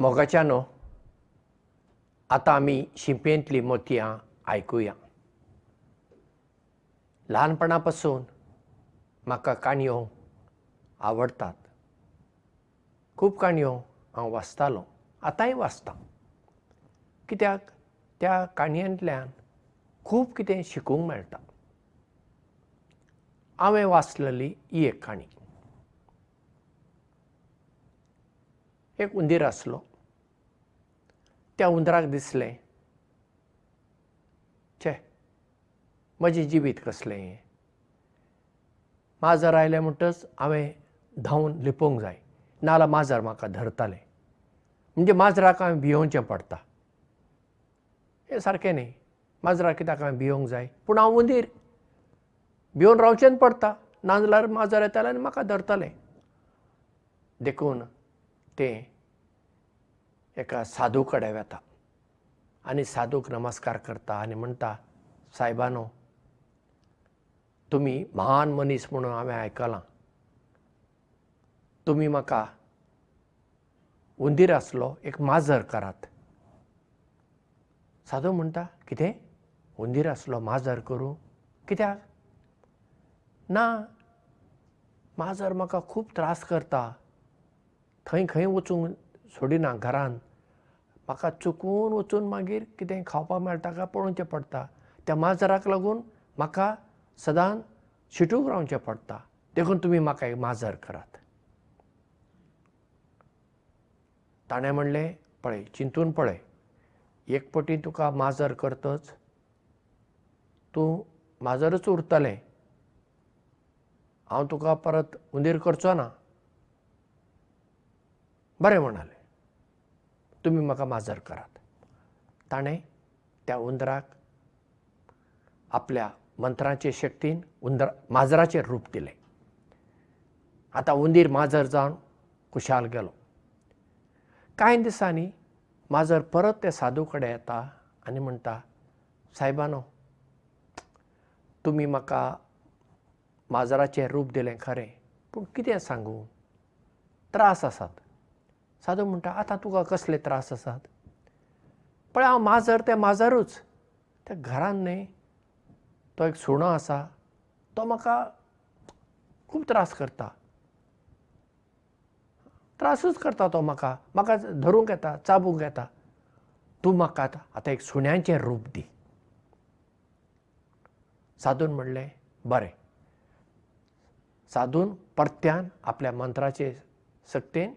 मोगाच्यानो आतां आमी शिंपेंतलीं मोतयां आयकुया. ल्हानपणा पासून म्हाका काणयो आवडटात खूब काणयो हांव वाचतालों. आतांय वाचतां. कित्याक? त्या काणयांतल्यान खूब कितें शिकूंक मेळटा. हांवें वाचलेली ही एक काणी. एक हुंदीर आसलो त्या हुंदराक दिसलें. छे म्हजें जिवीत कसलें? हें माजर आयलें म्हणटच हांवें धांवन लिपोवंक जाय. नाजाल्यार माजर म्हाका धरतालें. म्हणजे माजराक हांवें भियोवचें पडटा. हें सारकें न्ही. माजराक कित्याक हांवें भियोवंक जाय? पूण हांव हुंदीर भिवन रावचेंच पडटा. नाजाल्यार माजर येतालें आनी म्हाका धरतालें. देखून तें एका सादू कडेन वेता. आनी सादूक नमस्कार करता आनी म्हणटा सायबानो तुमी महान मनीस म्हणून हांवें आयकलां. तुमी म्हाका हुंदीर आसलो एक माजर करात. सादू म्हणटा कितें? हुंदीर आसलो माजर करूं? कित्याक? ना माजर म्हाका खूब त्रास करता. थंय खंय वचूंक सोडिना घरान म्हाका चुकून वचून मागीर कितें खावपाक मेळटा काय पळोवचें पडटा. त्या माजराक लागून म्हाका सदांच शिटूक रावचें पडटा. देखून तुमी म्हाका एक माजर करात. ताणें म्हणलें पळय चिंतून पळय एक पटी तुका माजर करतच. तूं माजरच उरतलें. हांव तुका परत हुंदीर करचो ना. बरें म्हणालें तुमी म्हाका माजर करात. ताणें त्या हुंदराक आपल्या मंत्राचे शक्तीन हुंदर माजराचें रूप दिलें. आतां हुंदीर माजर जावन खुशाल गेलो. कांय दिसांनी माजर परत त्या सादू कडेन येता आनी म्हणटा सायबानो तुमी म्हाका माजराचें रूप दिलें खरें पूण कितें सांगूं? त्रास आसात सादू म्हणटा आतां तुका कसले त्रास आसात? पळय हांव माजर तें माजरूच. त्या घरान न्ही तो एक सुणो आसा तो म्हाका खूब त्रास करता. त्रासूच करता तो म्हाका. म्हाका धरूंक येता चाबूंक येता. तूं म्हाका आतां एक सुण्याचें रूप दी. सादून म्हणलें बरें. सादून परत्यान आपल्या मंत्राचे सक्तेन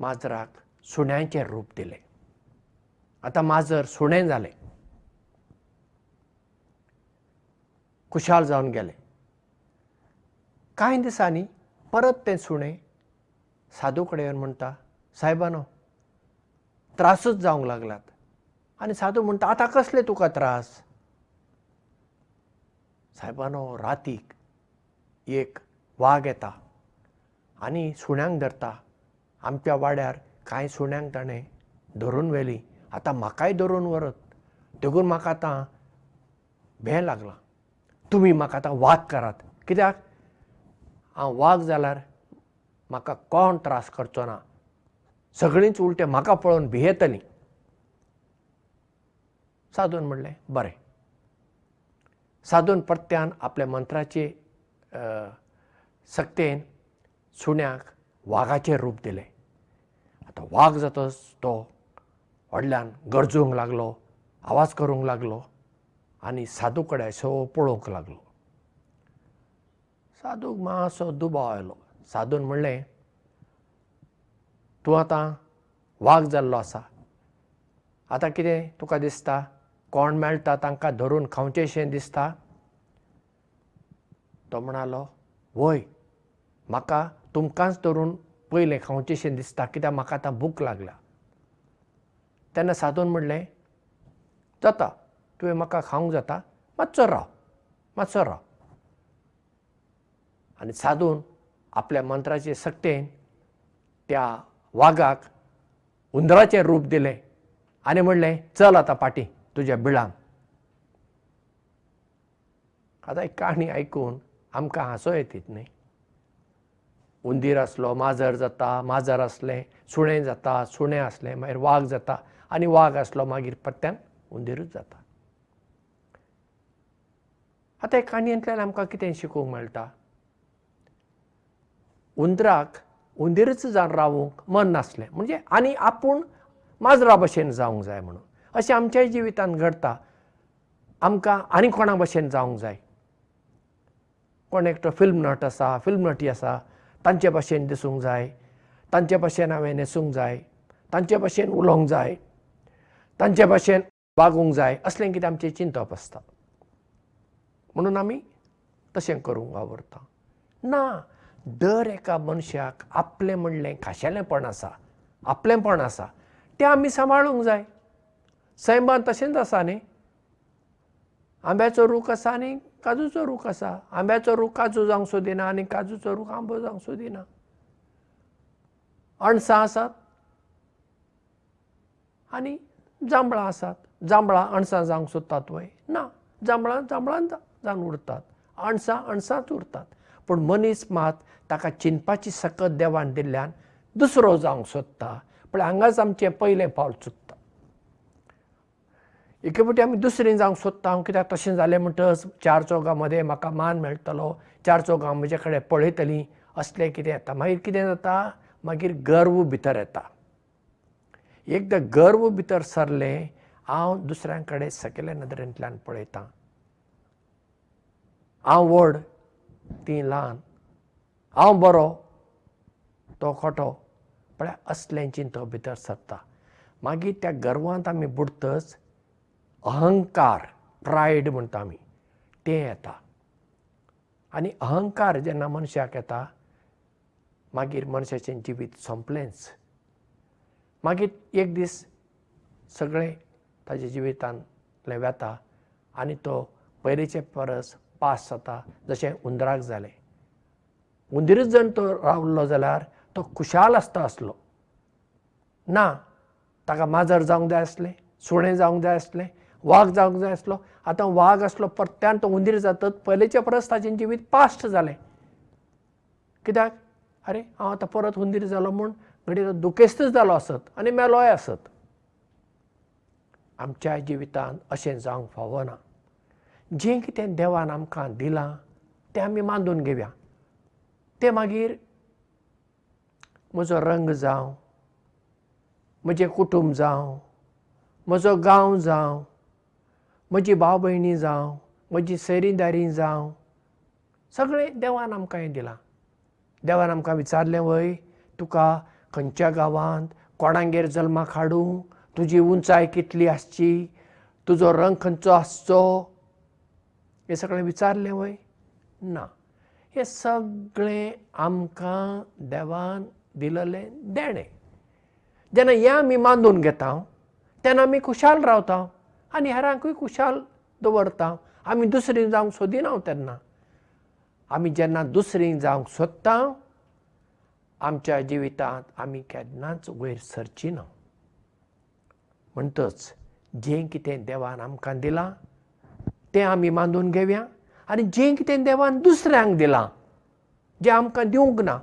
माजराक सुण्याचें रूप दिलें. आतां माजर सुणें जालें खुशाल जावन गेलें. कांय दिसांनी परत तें सुणें सादू कडेन येवन म्हणटा सायबानो त्रासूच जावंक लागल्यात आनी सादू म्हणटा आतां कसले तुका त्रास? सायबानो रातीक एक वाग येता आनी सुण्यांक धरता आमच्या वाड्यार कांय सुण्यांक ताणें धरून व्हेली. आतां म्हाकाय धरून व्हरत देखून म्हाका आतां भें लागलां. तुमी म्हाका आतां वाग करात. कित्याक? हांव वाग जाल्यार म्हाका कोण त्रास करचो ना? सगळींच उलटें म्हाका पळोवन भियेतलीं सादून म्हणलें बरें. सादून परत्यान आपल्या मंत्राचे सक्तेन सुण्याक वाघाचें रूप दिलें आतां वाग जातच तो. व्हडल्यान गरजूंक लागलो आवाज करूंक लागलो आनी सादू कडेन सो पळोवंक लागलो. सादूक मातसो दुबाव आयलो. सादून म्हणलें तूं आतां वाग जाल्लो आसा. आतां कितें तुका दिसता? कोण मेळटा तांकां धरून खावचेंशें दिसता? तो म्हणालो वय म्हाका तुमकांच धरून पयलें खावचेंशें दिसता कित्याक म्हाका आतां भूक लागल्या. तेन्ना सादून म्हणलें जाता तुवें म्हाका खावंक जाता मातसो राव मातसो राव. आनी सादून आपल्या मंत्राचे सक्तेन त्या वागाक हुंदराचें रूप दिलें आनी म्हणलें चल आतां पाटी तुज्या बिळांत आतां एक काणी आयकून आमकां हांसो येतीत न्ही उंदीर असलो माजर जाता माजर असलें सुणें जाता सुणें असलें मागीर वाग जाता आनी वाग असलो मागीर पत्त्यान उंदीरूच जाता. आतां हे काणयेंतल्यान आमकां कितें शिकूंक मेळटा? उंदराक उंदीरच जावन रावूंक मन नासलें. म्हणजे आनी आपूण माजरा भशेन जावंक जाय म्हणून. अशें आमच्याय जिवितांत घडटा. आमकां आनी कोणा भशेन जावंक जाय. कोण एकटो फिल्म नट आसा फिल्म नटी आसा तांचे भशेन दिसूंक जाय. तांचे भशेन हांवें न्हेसूंक जाय. तांचे भशेन उलोवंक जाय. तांचे भशेन वागूंक जाय. असलें कितें आमचें चिंतप आसता. म्हणून आमी तशें करूंक वावरता. ना दर एका मनशाक आपलें म्हणलें खाशेलेंपण आसा. आपलेंपण आसा. तें आमी सांबाळूंक जाय. सैमान तशेंच आसा न्ही? आंब्याचो रूख आसा आनी काजूचो रूख आसा. आंब्याचो रूख काजू जावंक सोदिना आनी काजूचो रूख आंबो जावंक सोदिना अणसां आसात. आनी जांबळां आसात. जांबळां अणसां जावंक सोदतात वय ना जांबळां जांबळां जावन उरतात. अणसां अणसांच उरतात. पूण मनीस मात ताका चिंतपाची सकत देवान दिल्ल्यान दुसरो जावंक सोदता. पूण हांगाच आमचें पयलें पावल चुकता एके फावटी आमी दुसरीं जावंक सोदता कित्याक तशें जालें म्हणटच चार चौगां मदें म्हाका मान मेळटलो. चार चौगां म्हजे कडेन पळयतलीं असलें कितें येता. मागीर कितें जाता? मागीर गर्व भितर येता. एकदां गर्व भितर सरलें हांव दुसऱ्यां कडेन सकयल्या नदरेंतल्यान पळयतां. हांव व्हड ती ल्हान. हांव बरो तो खोटो. म्हळ्यार असलें चिंतप भितर सरता. मागीर त्या गर्वांत आमी बुडतच अहंकार प्रायड म्हणटा आमी. तें येता. आनी अहंकार जेन्ना मनशाक येता मागीर मनशाचें जिवीत सोंपलेंच. मागीर एक दीस सगळें ताच्या जिवितांतलें वेता आनी तो पयलींचे परस पास जाता जशें उंदराक जालें. उंदीरच जर तो रावल्लो जाल्यार तो खुशाल आसता आसलो ना ताका माजर जावंक जाय आसलें सुणें जावंक जाय आसलें वाग जावंक जाय आसलो. आतां वाग आसलो परत्यान तो उंदीर जातत पयलींचे परस ताचें जिवीत पास्ट जालें. कित्याक? आरे हांव आतां परत हुंदीर जालो म्हूण घडये तो दुखेस्तच जालो आसत आनी मेलोय आसत. आमच्या जिवितांत अशें जावंक फावना. जें कितें देवान आमकां दिलां तें आमी मानून घेवया. तें मागीर म्हजो रंग जावं म्हजें कुटूंब जावं म्हजो गांव जावं म्हजी भाव भयणी जावं म्हजी सैरीदारी जावं सगळें देवान आमकां हें दिलां. देवान आमकां विचारलें वय तुका खंयच्या गांवांत कोणागेर जल्माक हाडूं? तुजी उंचाय कितली आसची? तुजो रंग खंयचो आसचो? हें सगळें विचारलें वय ना. हें सगळें आमकां देवान दिलेलें देणें. जेन्ना हें आमी मानून घेता तेन्ना आमी खुशाल रावता आनी हेरांकूय खुशाल दवरता. आमी दुसरीं जावंक सोदिना तेन्ना. आमी जेन्ना दुसरीं जावंक सोदता आमच्या जिवितांत आमी केन्नाच वयर सरची ना म्हणटच जें कितें देवान आमकां दिलां तें आमी बांदून घेवया आनी जें कितें देवान दुसऱ्यांक दिलां जें आमकां दिवंक ना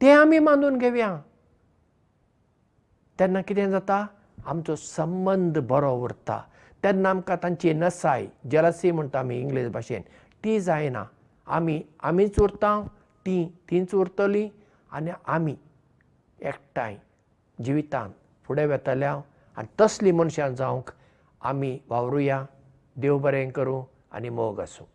तें आमी बांदून घेवया. तेन्ना कितें जाता? आमचो संबंद बरो उरता तेन्ना आमकां तांची नसाय जलसी म्हणटा आमी इंग्लीश भाशेन. ती जायना. आमी आमीच उरता ती तींच उरतलीं आनी आमी एकठांय जिवितांत फुडें वेतल्या आनी तसलीं मनशां जावंक आमी वावरुया देव बरें करूं आनी मोग आसूं